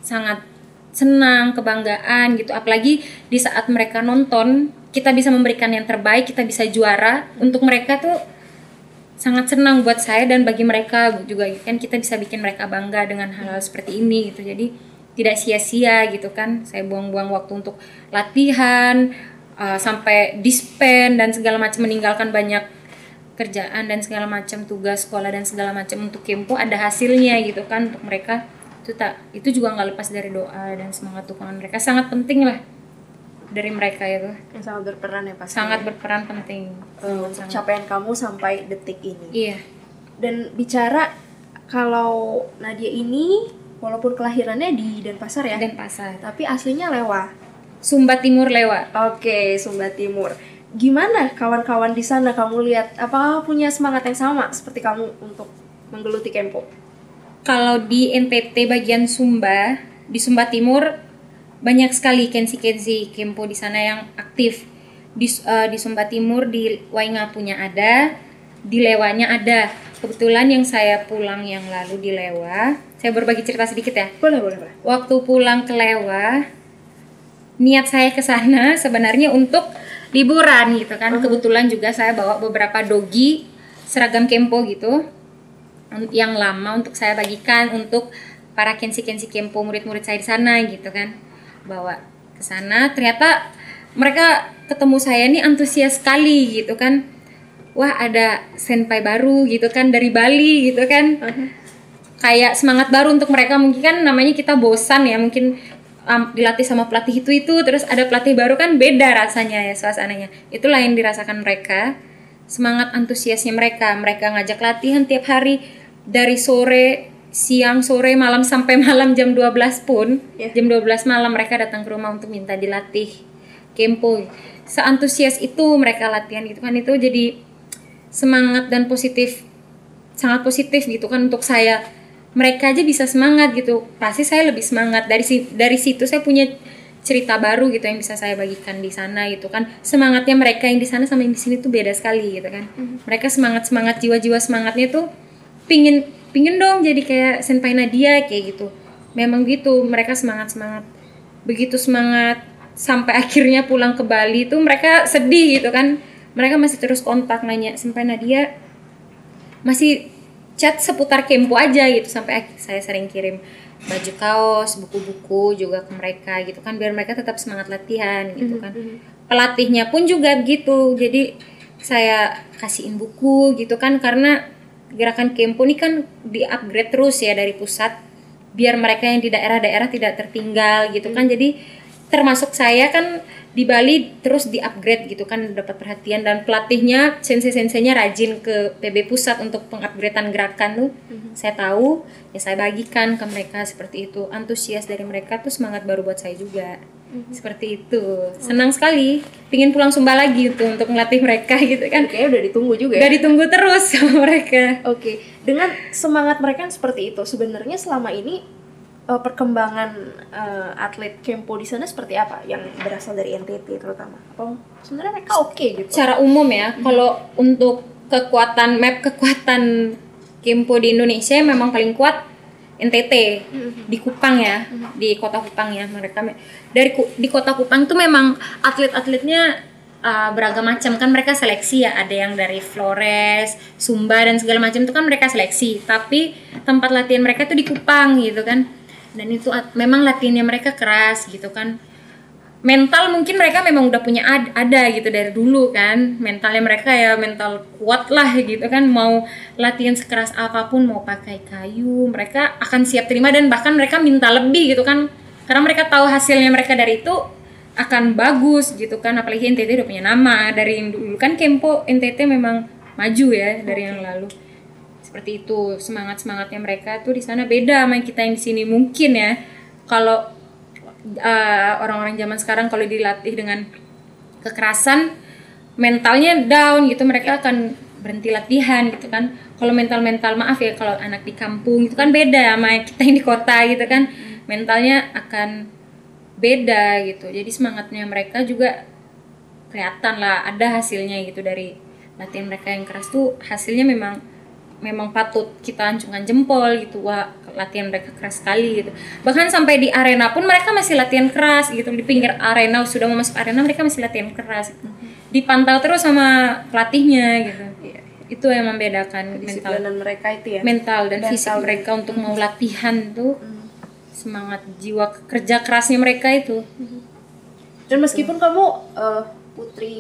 sangat senang kebanggaan gitu. Apalagi di saat mereka nonton kita bisa memberikan yang terbaik kita bisa juara. Untuk mereka tuh sangat senang buat saya dan bagi mereka juga. Kan kita bisa bikin mereka bangga dengan hal-hal seperti ini gitu. Jadi tidak sia-sia gitu kan. Saya buang-buang waktu untuk latihan uh, sampai dispen dan segala macam meninggalkan banyak kerjaan dan segala macam tugas sekolah dan segala macam untuk kempo ada hasilnya gitu kan untuk mereka. Itu tak itu juga nggak lepas dari doa dan semangat dukungan mereka. Sangat penting lah dari mereka itu. Yang sangat berperan ya pasti. sangat berperan penting. Eh, untuk capaian kamu sampai detik ini. iya. Dan bicara kalau Nadia ini walaupun kelahirannya di Denpasar ya, dan pasar tapi aslinya Lewa. Sumba Timur lewat Oke, Sumba Timur. Gimana kawan-kawan di sana kamu lihat apakah punya semangat yang sama seperti kamu untuk menggeluti Kempo? kalau di NTT bagian Sumba di Sumba Timur banyak sekali kensi-kensi kempo di sana yang aktif di eh, di Sumba Timur di Waingapunya ada di Lewanya ada kebetulan yang saya pulang yang lalu di Lewa saya berbagi cerita sedikit ya Boleh, boleh, boleh. waktu pulang ke Lewa niat saya ke sana sebenarnya untuk liburan gitu kan. Kebetulan juga saya bawa beberapa dogi seragam kempo gitu yang lama untuk saya bagikan untuk para kensi-kensi kempo murid-murid saya di sana gitu kan. Bawa ke sana. Ternyata mereka ketemu saya nih antusias sekali gitu kan. Wah ada senpai baru gitu kan dari Bali gitu kan. Kayak semangat baru untuk mereka. Mungkin kan namanya kita bosan ya mungkin um, dilatih sama pelatih itu itu terus ada pelatih baru kan beda rasanya ya suasananya. Itulah yang dirasakan mereka semangat antusiasnya mereka. Mereka ngajak latihan tiap hari dari sore siang sore malam sampai malam jam 12 pun Iya. jam 12 malam mereka datang ke rumah untuk minta dilatih kempo. Seantusias itu mereka latihan gitu kan itu jadi semangat dan positif sangat positif gitu kan untuk saya mereka aja bisa semangat gitu. Pasti saya lebih semangat. Dari si dari situ saya punya cerita baru gitu yang bisa saya bagikan di sana gitu kan. Semangatnya mereka yang di sana sama yang di sini tuh beda sekali gitu kan. Mereka semangat semangat jiwa-jiwa semangatnya tuh pingin pingin dong jadi kayak senpai Nadia kayak gitu. Memang gitu mereka semangat semangat begitu semangat sampai akhirnya pulang ke Bali tuh mereka sedih gitu kan. Mereka masih terus kontak nanya senpai Nadia masih chat seputar kempo aja gitu sampai saya sering kirim baju kaos, buku-buku juga ke mereka gitu kan biar mereka tetap semangat latihan gitu kan. Pelatihnya pun juga begitu. Jadi saya kasihin buku gitu kan karena gerakan kempo ini kan di-upgrade terus ya dari pusat biar mereka yang di daerah-daerah tidak tertinggal gitu kan. Jadi termasuk saya kan di Bali terus di-upgrade gitu kan dapat perhatian. Dan pelatihnya sensei-senseinya rajin ke PB pusat untuk pengupgradean gerakan tuh. Saya tahu ya saya bagikan ke mereka seperti itu. Antusias dari mereka tuh semangat baru buat saya juga. Seperti itu. Senang sekali. Pingin pulang Sumba lagi tuh untuk melatih mereka gitu kan. Kayaknya udah ditunggu juga ya. udah ditunggu terus sama mereka. Oke, dengan semangat mereka yang seperti itu, sebenarnya selama ini eh, perkembangan eh, atlet kempo di sana seperti apa? Yang berasal dari NTT terutama? Apa sebenarnya mereka oke gitu? secara umum ya kalau untuk kekuatan map kekuatan Kempo di Indonesia memang paling kuat NTT di Kupang ya di kota Kupang ya mereka me- dari di kota Kupang tuh memang atlet-atletnya uh, beragam macam. Kan mereka seleksi ya ada yang dari Flores Sumba dan segala macam itu kan mereka seleksi. Tapi tempat latihan mereka tuh di Kupang gitu kan dan itu memang latihannya mereka keras gitu kan. Mental mungkin mereka memang udah punya ad- ada gitu dari dulu kan. Mentalnya mereka ya mental kuat lah gitu kan. Mau latihan sekeras apa pun mau pakai kayu mereka akan siap terima dan bahkan mereka minta lebih gitu kan. Karena mereka tahu hasilnya mereka dari itu akan bagus gitu kan. Apalagi NTT udah punya nama. Dari yang dulu kan Kempo NTT memang maju ya dari yang lalu seperti itu. Semangat semangatnya mereka tuh di sana beda sama kita yang di sini. Mungkin ya kalau uh, orang-orang zaman sekarang kalau dilatih dengan kekerasan mentalnya down gitu mereka akan berhenti latihan gitu kan. Kalau mental mental maaf ya kalau anak di kampung itu kan beda sama kita yang di kota gitu kan. Mentalnya akan beda gitu. Jadi semangatnya mereka juga kelihatan lah ada hasilnya gitu dari latihan mereka yang keras tuh. Hasilnya memang memang patut kita ancungkan jempol gitu wah latihan mereka keras sekali gitu. Bahkan sampai di arena pun mereka masih latihan keras gitu di pinggir arena sudah mau masuk arena mereka masih latihan keras gitu. dipantau terus sama pelatihnya gitu. Itu yang membedakan mental. Disiplinan mereka itu ya. mental dan Mental. fisik mereka untuk mau latihan tuh semangat jiwa kerja kerasnya mereka itu. Dan meskipun kamu eh, putri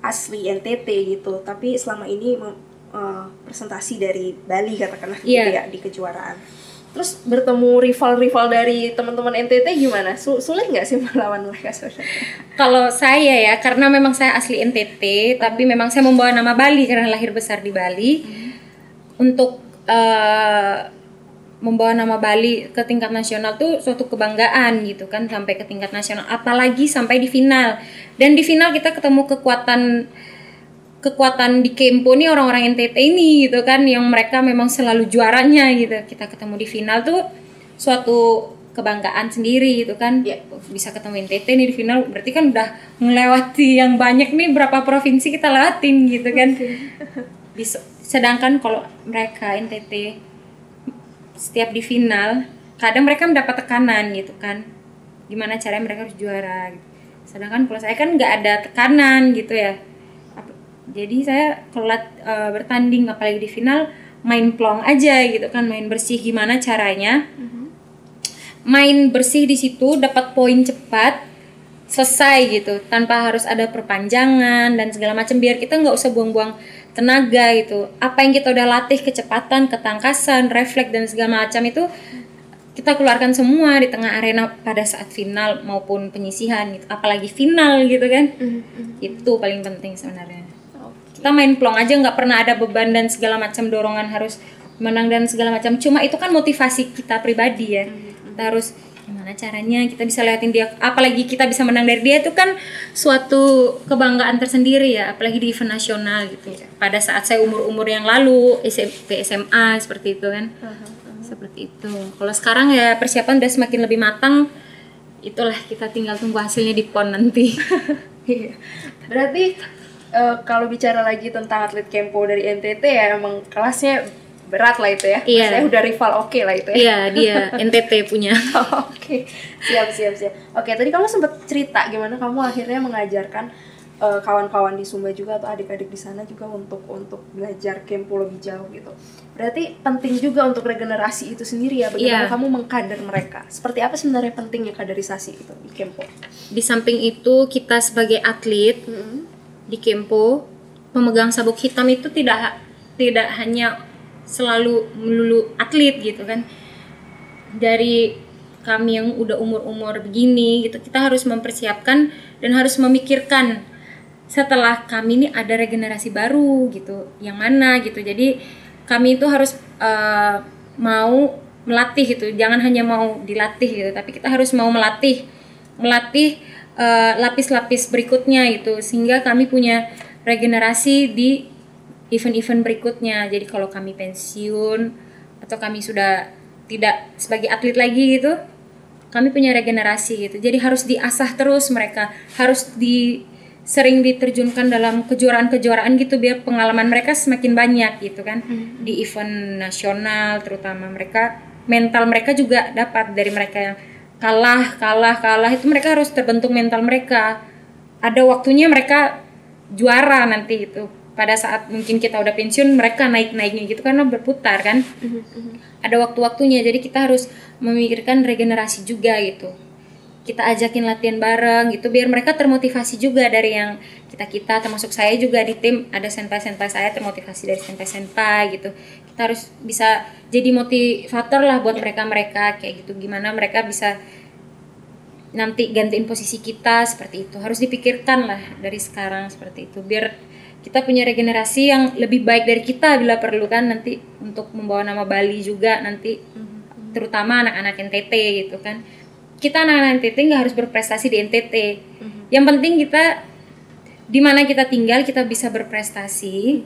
asli NTT gitu, tapi selama ini eh, presentasi dari Bali katakanlah gitu Iya. ya di kejuaraan. Terus bertemu rival-rival dari teman-teman NTT gimana? Su- sulit nggak sih melawan mereka? Kalau saya ya, karena memang saya asli NTT, tapi memang saya membawa nama Bali karena lahir besar di Bali. Untuk eh, membawa nama Bali ke tingkat nasional tuh suatu kebanggaan gitu kan sampai ke tingkat nasional, apalagi sampai di final. Dan di final kita ketemu kekuatan kekuatan di Kempo nih orang-orang NTT ini gitu kan yang mereka memang selalu juaranya gitu. Kita ketemu di final tuh suatu kebanggaan sendiri gitu kan. Iya. Bisa ketemu NTT nih di final berarti kan udah melewati yang banyak nih berapa provinsi kita lewatin gitu kan. Bisa, sedangkan kalau mereka NTT setiap di final kadang mereka mendapat tekanan gitu kan. Gimana caranya mereka harus juara gitu. Sedangkan kalau saya kan nggak ada tekanan gitu ya jadi saya kalau lat- eh, bertanding apalagi di final main plong aja gitu kan main bersih gimana caranya. Main bersih di situ dapat poin cepat selesai gitu tanpa harus ada perpanjangan dan segala macam biar kita nggak usah buang-buang tenaga gitu. Apa yang kita udah latih kecepatan ketangkasan refleks dan segala macam itu kita keluarkan semua di tengah arena pada saat final maupun penyisihan gitu. Apalagi final gitu kan. Itu paling penting sebenarnya kita main plong aja nggak pernah ada beban dan segala macam dorongan harus menang dan segala macam. Cuma itu kan motivasi kita pribadi ya. Kita harus gimana caranya kita bisa liatin dia. Apalagi kita bisa menang dari dia itu kan suatu kebanggaan tersendiri ya apalagi di event nasional gitu. Pada saat saya umur-umur yang lalu SMP SMA seperti itu kan. Seperti itu. Kalau sekarang ya persiapan udah semakin lebih matang. Itulah kita tinggal tunggu hasilnya di pon nanti. Iya. Berarti eh, kalau bicara lagi tentang atlet Kempo dari NTT ya emang kelasnya berat lah itu ya. Iya. Saya udah rival oke lah itu ya. iya dia NTT punya Oke, siap siap siap. Oke, tadi kamu sempat cerita gimana kamu akhirnya mengajarkan eh, kawan-kawan di Sumba juga atau adik-adik di sana juga untuk untuk belajar kempo lebih jauh gitu. Berarti penting juga untuk regenerasi itu sendiri ya. Bagaimana Iya. kamu mengkader mereka? Seperti apa sebenarnya pentingnya kaderisasi itu di kempo? di samping itu kita sebagai atlet di Kempo pemegang sabuk hitam itu tidak tidak hanya selalu melulu atlet gitu kan. Dari kami yang udah umur-umur begini gitu kita harus mempersiapkan dan harus memikirkan setelah kami ini ada regenerasi baru gitu yang mana gitu. Jadi kami itu harus eh, mau melatih gitu. Jangan hanya mau dilatih gitu tapi kita harus mau melatih melatih eh, lapis-lapis berikutnya gitu. Sehingga kami punya regenerasi di event-event berikutnya. Jadi kalau kami pensiun atau kami sudah tidak sebagai atlet lagi gitu kami punya regenerasi gitu. Jadi harus diasah terus mereka. Harus di sering diterjunkan dalam kejuaraan-kejuaraan gitu biar pengalaman mereka semakin banyak gitu kan. Di event nasional terutama mereka mental mereka juga dapat dari mereka yang kalah kalah kalah itu mereka harus terbentuk mental mereka. Ada waktunya mereka juara nanti itu. Pada saat mungkin kita udah pensiun mereka naik naiknya gitu karena berputar kan. Ada waktu-waktunya jadi kita harus memikirkan regenerasi juga gitu. Kita ajakin latihan bareng gitu biar mereka termotivasi juga dari yang kita kita termasuk saya juga di tim ada senpai senpai saya termotivasi dari senpai senpai gitu kita harus bisa jadi motivator lah buat mereka mereka kayak gitu. Gimana mereka bisa nanti gantiin posisi kita seperti itu. Harus dipikirkan lah dari sekarang seperti itu. Biar kita punya regenerasi yang lebih baik dari kita bila perlu kan nanti untuk membawa nama Bali juga nanti terutama anak-anak NTT gitu kan. Kita anak-anak NTT nggak harus berprestasi di NTT yang penting kita di mana kita tinggal kita bisa berprestasi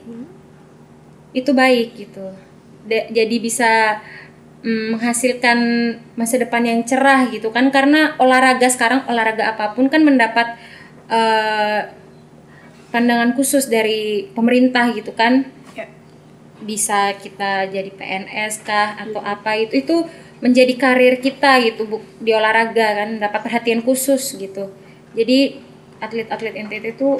itu baik gitu. Da- jadi bisa mm, menghasilkan masa depan yang cerah gitu kan. Karena olahraga sekarang olahraga apa pun kan mendapat eh, pandangan khusus dari pemerintah gitu kan. Ya. bisa kita jadi PNS kah atau apa itu itu menjadi karir kita gitu bu di olahraga kan. Dapat perhatian khusus gitu. Jadi atlet-atlet NTT itu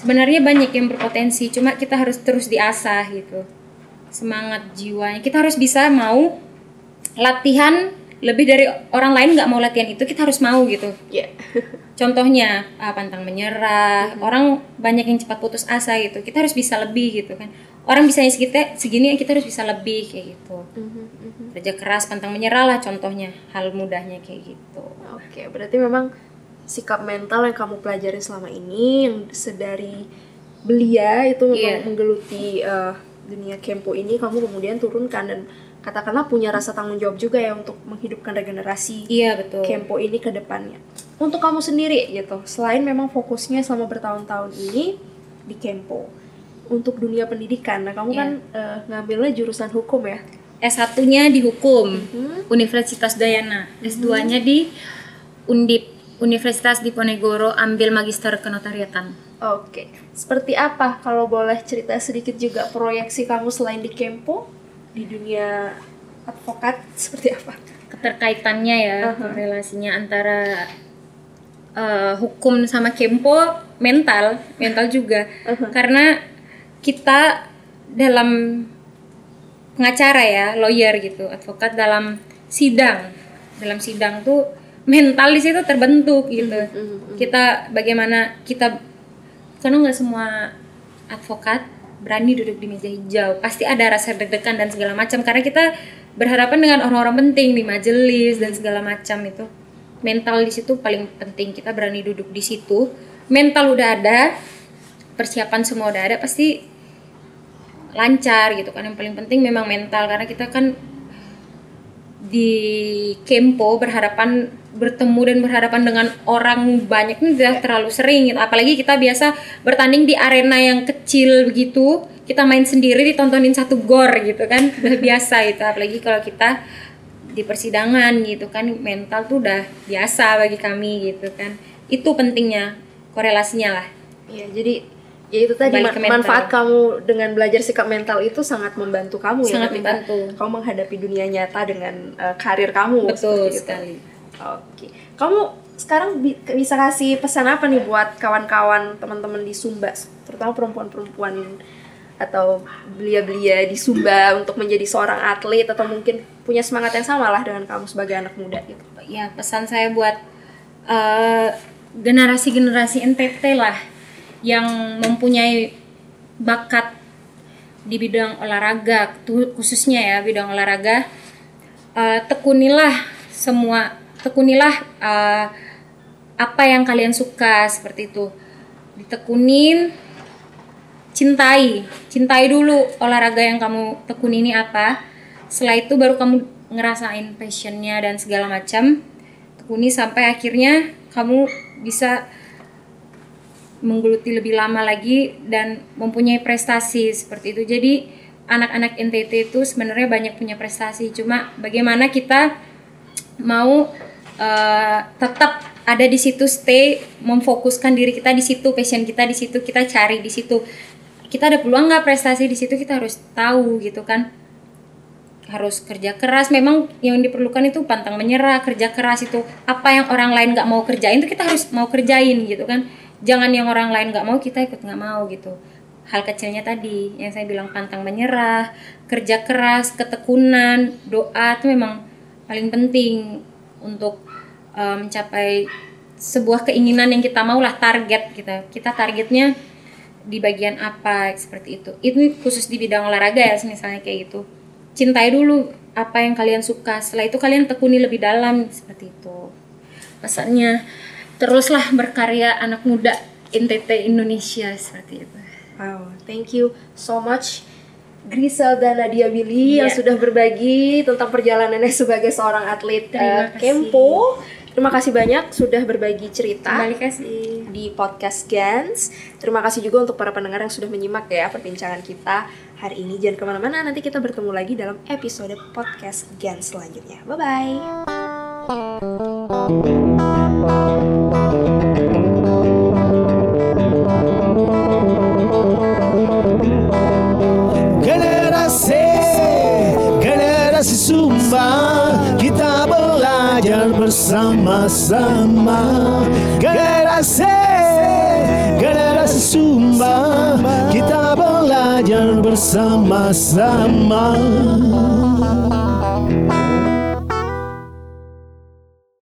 sebenarnya banyak yang berpotensi cuma kita harus terus diasah gitu. Semangat jiwanya. Kita harus bisa mau latihan lebih dari orang lain nggak mau latihan itu kita harus mau gitu. Ya. contohnya ah, pantang menyerah. Orang banyak yang cepat putus asa gitu. Kita harus bisa lebih gitu kan. Orang bisanya kita segini kita harus bisa lebih kayak gitu. Kerja keras pantang menyerah lah contohnya hal mudahnya kayak gitu. Oke, berarti memang sikap mental yang kamu pelajari selama ini yang sedari belia itu Iya. menggeluti eh, dunia kempo ini kamu kemudian turunkan dan katakanlah punya rasa tanggung jawab juga ya untuk menghidupkan regenerasi iya betul Kempo ini ke depannya. Untuk kamu sendiri gitu, selain memang fokusnya selama bertahun-tahun ini di Kempo, untuk dunia pendidikan, nah kamu Iya. kan eh, ngambilnya jurusan hukum ya? S1-nya di hukum Mhm. Universitas Dayana S2-nya di Undip Universitas Diponegoro ambil magister kenotariatan. Oke, seperti apa? Kalau boleh cerita sedikit juga proyeksi kamu selain di Kempo di dunia advokat seperti apa? keterkaitannya ya Aha. relasinya antara eh, hukum sama kempo mental mental juga. Karena kita dalam pengacara ya lawyer gitu advokat dalam sidang. Dalam sidang tuh mental di situ terbentuk gitu. Kita bagaimana kita karena nggak semua advokat berani duduk di meja hijau. Pasti ada rasa deg-degan dan segala macam. Karena kita berhadapan dengan orang-orang penting di majelis dan segala macam itu. Mental di situ paling penting. Kita berani duduk di situ. Mental udah ada persiapan semua udah ada pasti lancar gitu kan. Yang paling penting memang mental. Karena kita kan di Kempo berhadapan bertemu dan berhadapan dengan orang banyak ini tidak terlalu sering gitu. apalagi kita biasa bertanding di arena yang kecil begitu kita main sendiri ditontonin satu gor gitu kan udah biasa itu apalagi kalau kita di persidangan gitu kan mental tuh udah biasa bagi kami gitu kan itu pentingnya korelasinya lah Iya, jadi ya itu tadi manfaat kamu dengan belajar sikap mental itu sangat membantu kamu ya Sangat membantu. kamu menghadapi dunia nyata dengan eh, karir kamu betul seperti itu. Oke, kamu sekarang bi- bisa kasih pesan apa nih buat kawan-kawan teman-teman di Sumba, terutama perempuan-perempuan atau belia-belia di Sumba untuk menjadi seorang atlet atau mungkin punya semangat yang sama lah dengan kamu sebagai anak muda gitu. ya pesan saya buat eh, generasi-generasi NTT lah yang mempunyai bakat di bidang olahraga khususnya ya bidang olahraga eh, tekunilah semua tekunilah eh, apa yang kalian suka seperti itu. Ditekunin cintai. Cintai dulu olahraga yang kamu tekuni ini apa. Setelah itu baru kamu ngerasain passionnya dan segala macam. Tekuni sampai akhirnya kamu bisa menggeluti lebih lama lagi dan mempunyai prestasi seperti itu. Jadi anak-anak NTT itu sebenarnya banyak punya prestasi. Cuma bagaimana kita mau uh, tetap ada di situ stay memfokuskan diri kita di situ passion kita di situ kita cari di situ. Kita ada peluang nggak prestasi di situ kita harus tahu gitu kan. Harus kerja keras. Memang yang diperlukan itu pantang menyerah kerja keras itu. Apa yang orang lain nggak mau kerjain itu kita harus mau kerjain gitu kan. Jangan yang orang lain nggak mau kita ikut nggak mau gitu. Hal kecilnya tadi yang saya bilang pantang menyerah kerja keras ketekunan doa itu memang paling penting untuk um, mencapai sebuah keinginan yang kita mau lah target kita kita targetnya di bagian apa seperti itu itu khusus di bidang olahraga ya misalnya kayak gitu cintai dulu apa yang kalian suka setelah itu kalian tekuni lebih dalam seperti itu pesannya teruslah berkarya anak muda NTT Indonesia seperti itu wow thank you so much Grisel dan Nadia Billy yeah. yang Iya. sudah berbagi tentang perjalanannya sebagai seorang atlet Terima uh, kasih. Kempo. Terima kasih banyak sudah berbagi cerita kembali kasih di podcast Gans. Terima kasih juga untuk para pendengar yang sudah menyimak ya perbincangan kita hari ini. Jangan ke mana-mana, nanti kita bertemu lagi dalam episode podcast Gans selanjutnya. Bye-bye. Bersama-sama Generasi, generasi Sumba. Kita belajar bersama-sama